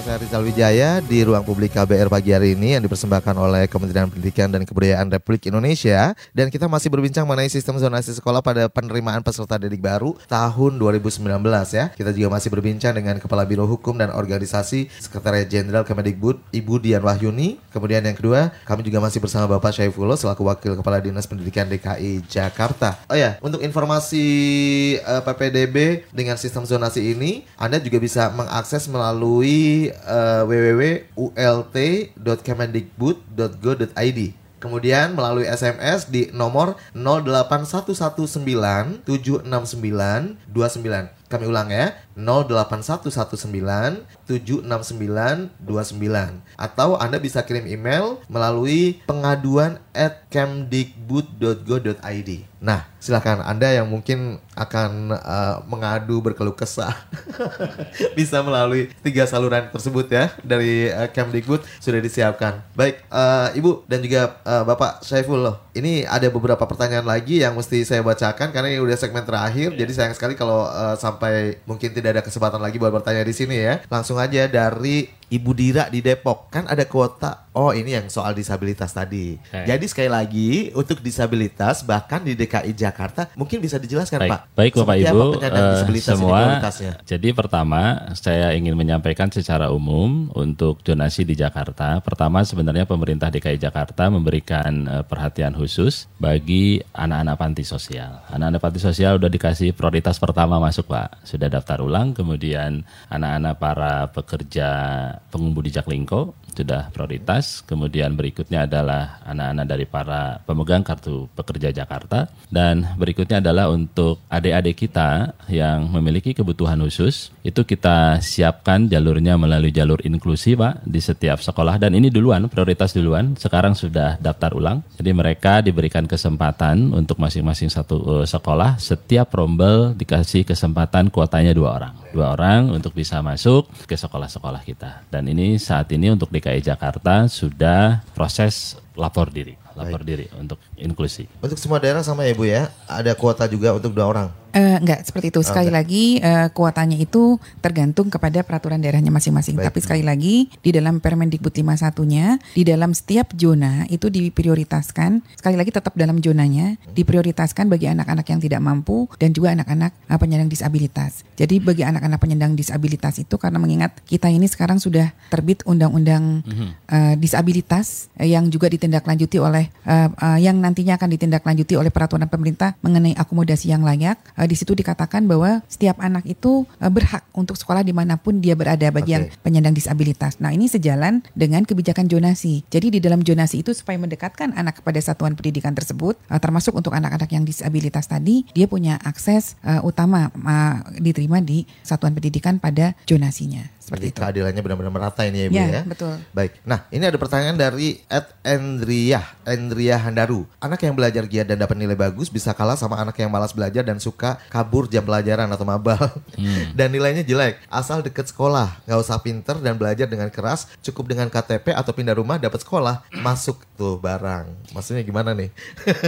Saya Rizal Wijaya di ruang publik KBR pagi hari ini yang dipersembahkan oleh Kementerian Pendidikan dan Kebudayaan Republik Indonesia dan kita masih berbincang mengenai sistem zonasi sekolah pada penerimaan peserta didik baru tahun 2019 ya. Kita juga masih berbincang dengan Kepala Biro Hukum dan Organisasi Sekretariat Jenderal Kemendikbud Ibu Dian Wahyuni. Kemudian yang kedua, kami juga masih bersama Bapak Syaifullah selaku Wakil Kepala Dinas Pendidikan DKI Jakarta. Oh ya, untuk informasi eh, PPDB dengan sistem zonasi ini, Anda juga bisa mengakses melalui uh, www.ult.kemendikbud.go.id. Kemudian melalui SMS di nomor 08119769299. Kami ulang ya, 08119769299 atau Anda bisa kirim email melalui pengaduan at kemdikbud.go.id. Nah, silahkan Anda yang mungkin akan uh, mengadu berkeluh kesah bisa melalui tiga saluran tersebut ya dari uh, Kemdikbud sudah disiapkan. Baik, uh, Ibu dan juga uh, Bapak Syaiful loh. Ini ada beberapa pertanyaan lagi yang mesti saya bacakan karena ini udah segmen terakhir. Jadi sayang sekali kalau uh, sampai mungkin tidak ada kesempatan lagi buat bertanya di sini ya. Langsung aja dari Ibu Dira di Depok kan ada kuota. Oh ini yang soal disabilitas tadi. Okay. Jadi sekali lagi untuk disabilitas bahkan di DKI Jakarta mungkin bisa dijelaskan Baik. Pak. Baik Bapak Ibu uh, semua. Jadi pertama saya ingin menyampaikan secara umum untuk donasi di Jakarta. Pertama sebenarnya pemerintah DKI Jakarta memberikan uh, perhatian khusus bagi anak-anak panti sosial. Anak-anak panti sosial sudah dikasih prioritas pertama masuk Pak. Sudah daftar ulang kemudian anak-anak para pekerja pengemudi Jaklingko sudah prioritas. Kemudian berikutnya adalah anak-anak dari para pemegang kartu pekerja Jakarta dan berikutnya adalah untuk adik-adik kita yang memiliki kebutuhan khusus itu kita siapkan jalurnya melalui jalur inklusi Pak di setiap sekolah dan ini duluan prioritas duluan sekarang sudah daftar ulang. Jadi mereka diberikan kesempatan untuk masing-masing satu uh, sekolah setiap rombel dikasih kesempatan kuotanya dua orang. Dua orang untuk bisa masuk ke sekolah-sekolah kita. Dan ini saat ini untuk DKI Jakarta sudah proses lapor diri, lapor Baik. diri untuk inklusi. Untuk semua daerah sama ya Bu ya, ada kuota juga untuk dua orang. Uh, enggak seperti itu. Sekali okay. lagi uh, kuotanya itu tergantung kepada peraturan daerahnya masing-masing. Tapi sekali lagi di dalam Permendikbud 51-nya di dalam setiap zona itu diprioritaskan. Sekali lagi tetap dalam zonanya diprioritaskan bagi anak-anak yang tidak mampu dan juga anak-anak uh, penyandang disabilitas. Jadi bagi anak-anak penyandang disabilitas itu karena mengingat kita ini sekarang sudah terbit undang-undang uh, disabilitas yang juga ditindaklanjuti oleh uh, uh, yang nantinya akan ditindaklanjuti oleh peraturan pemerintah mengenai akomodasi yang layak. Uh, di situ dikatakan bahwa setiap anak itu uh, berhak untuk sekolah di mana pun dia berada bagi okay. yang penyandang disabilitas. Nah ini sejalan dengan kebijakan jonasi. Jadi di dalam jonasi itu supaya mendekatkan anak kepada satuan pendidikan tersebut, uh, termasuk untuk anak-anak yang disabilitas tadi, dia punya akses uh, utama uh, diterima di satuan pendidikan pada jonasinya. Seperti Jadi itu. keadilannya benar-benar merata ini ya, Bu ya, ya. betul. Baik. Nah, ini ada pertanyaan dari Ed Endria Handaru. Anak yang belajar giat dan dapat nilai bagus bisa kalah sama anak yang malas belajar dan suka kabur jam pelajaran atau mabal. Hmm. dan nilainya jelek. Asal deket sekolah, nggak usah pinter dan belajar dengan keras, cukup dengan KTP atau pindah rumah dapat sekolah, masuk tuh barang. Maksudnya gimana nih?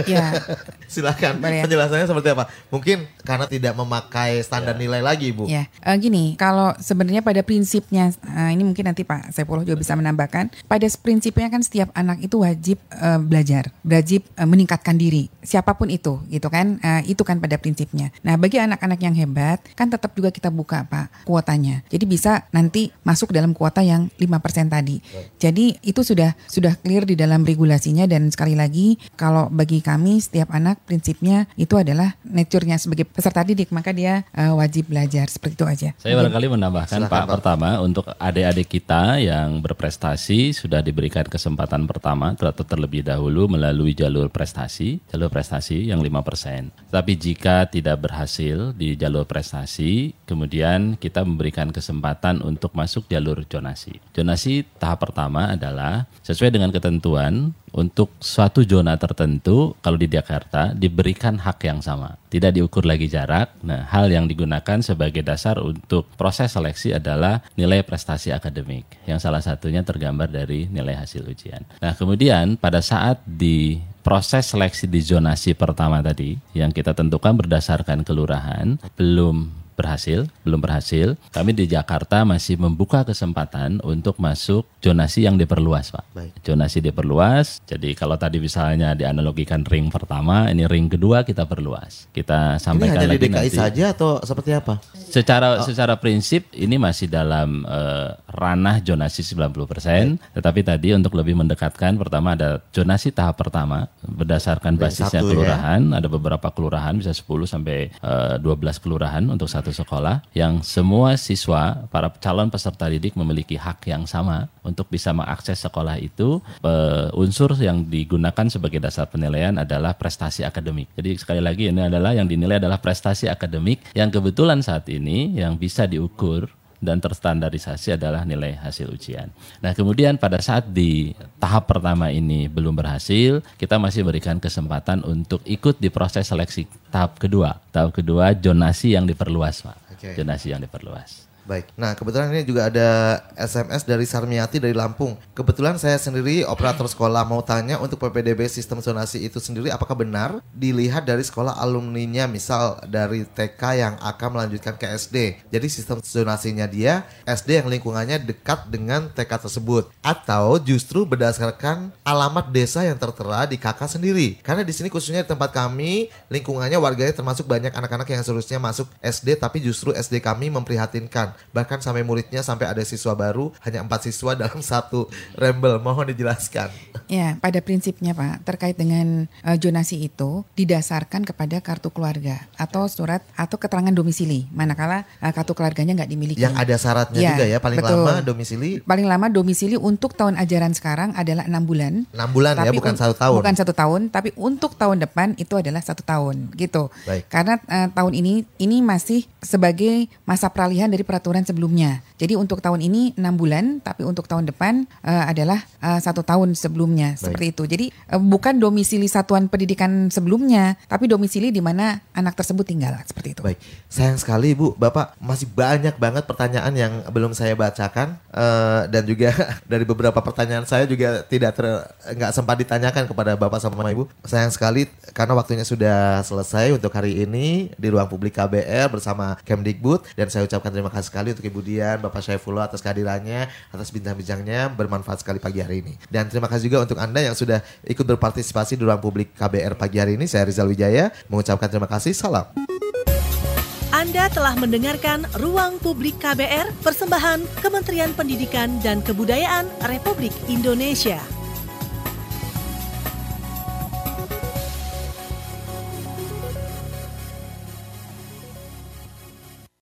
Ya. Silakan ya. penjelasannya seperti apa? Mungkin karena tidak memakai standar ya. nilai lagi, Bu. Ya. Uh, gini, kalau sebenarnya pada prinsip prinsipnya uh, ini mungkin nanti Pak Saifullah juga bisa menambahkan pada prinsipnya kan setiap anak itu wajib uh, belajar wajib uh, meningkatkan diri siapa pun itu gitu kan? Uh, itu kan pada prinsipnya. Nah bagi anak-anak yang hebat kan tetap juga kita buka Pak kuotanya. Jadi bisa nanti masuk dalam kuota yang 5% tadi. Jadi itu sudah sudah clear di dalam regulasinya dan sekali lagi kalau bagi kami setiap anak prinsipnya itu adalah nature-nya. Sebagai peserta didik maka dia uh, wajib belajar. Seperti itu aja. Saya barangkali menambahkan Pak. pertama pertama untuk adik-adik kita yang berprestasi sudah diberikan kesempatan pertama atau terlebih dahulu melalui jalur prestasi, jalur prestasi yang 5%. Tapi jika tidak berhasil di jalur prestasi, kemudian kita memberikan kesempatan untuk masuk jalur jonasi. Jonasi tahap pertama adalah sesuai dengan ketentuan untuk suatu zona tertentu kalau di Jakarta diberikan hak yang sama. Tidak diukur lagi jarak. Nah, hal yang digunakan sebagai dasar untuk proses seleksi adalah nilai prestasi akademik yang salah satunya tergambar dari nilai hasil ujian. Nah, kemudian pada saat di proses seleksi di zonasi pertama tadi yang kita tentukan berdasarkan kelurahan belum berhasil, belum berhasil. Kami di Jakarta masih membuka kesempatan untuk masuk zonasi yang diperluas, Pak. Baik. Zonasi diperluas. Jadi kalau tadi misalnya dianalogikan ring pertama, ini ring kedua kita perluas. Kita Ini sampaikan hanya di lagi DKI nanti. saja atau seperti apa? Secara secara prinsip ini masih dalam eh, ranah zonasi 90%, tetapi tadi untuk lebih mendekatkan pertama ada zonasi tahap pertama berdasarkan Ring basisnya satu ya. kelurahan, ada beberapa kelurahan bisa 10 sampai eh, 12 kelurahan untuk satu sekolah yang semua siswa para calon peserta didik memiliki hak yang sama untuk bisa mengakses sekolah itu. Unsur yang digunakan sebagai dasar penilaian adalah prestasi akademik. Jadi sekali lagi ini adalah yang dinilai adalah prestasi akademik yang kebetulan saat ini yang bisa diukur dan terstandarisasi adalah nilai hasil ujian. Nah, kemudian pada saat di tahap pertama ini belum berhasil, kita masih berikan kesempatan untuk ikut di proses seleksi tahap kedua. Tahap kedua zonasi yang diperluas, Pak. Oke. Zonasi yang diperluas. Baik. Nah, kebetulan ini juga ada SMS dari Sarmiati dari Lampung. Kebetulan saya sendiri operator sekolah mau tanya untuk PPDB sistem zonasi itu sendiri apakah benar dilihat dari sekolah alumninya misal dari TK yang akan melanjutkan ke SD. Jadi sistem zonasinya dia SD yang lingkungannya dekat dengan TK tersebut atau justru berdasarkan alamat desa yang tertera di KK sendiri. Karena di sini khususnya di tempat kami lingkungannya warganya termasuk banyak anak-anak yang seharusnya masuk SD tapi justru SD kami memprihatinkan. Bahkan sampai muridnya sampai ada siswa baru hanya empat siswa dalam satu rembel. Mohon dijelaskan. Ya, pada prinsipnya Pak, terkait dengan zonasi itu didasarkan kepada kartu keluarga atau surat atau keterangan domisili. Manakala eh, kartu keluarganya nggak dimiliki. Yang ada syaratnya Ya, juga ya paling betul. lama domisili Paling lama domisili untuk tahun ajaran sekarang adalah enam bulan. 6 bulan ya bukan un- satu tahun. Bukan satu tahun, tapi untuk tahun depan itu adalah satu tahun, gitu. Baik. Karena eh, tahun ini ini masih sebagai masa peralihan dari peraturan sebelumnya. Jadi untuk tahun ini enam bulan, tapi untuk tahun depan eh, adalah eh, satu tahun sebelumnya, seperti itu. Jadi eh, bukan domisili satuan pendidikan sebelumnya, tapi domisili di mana anak tersebut tinggal, seperti itu. Baik, sayang sekali Bu, Bapak masih banyak banget pertanyaan yang belum saya bacakan Eh, dan juga dari beberapa pertanyaan saya juga tidak ter nggak sempat ditanyakan kepada Bapak sama Ibu. Sayang sekali karena waktunya sudah selesai untuk hari ini di ruang publik KBR bersama Kemdikbud dan saya ucapkan terima kasih sekali untuk Ibu Dian, Bapak Syaifullah atas kehadirannya, atas bincang-bincangnya bermanfaat sekali pagi hari ini. Dan terima kasih juga untuk Anda yang sudah ikut berpartisipasi di ruang publik KBR pagi hari ini. Saya Rizal Wijaya mengucapkan terima kasih. Salam. Anda telah mendengarkan Ruang Publik KBR, persembahan Kementerian Pendidikan dan Kebudayaan Republik Indonesia.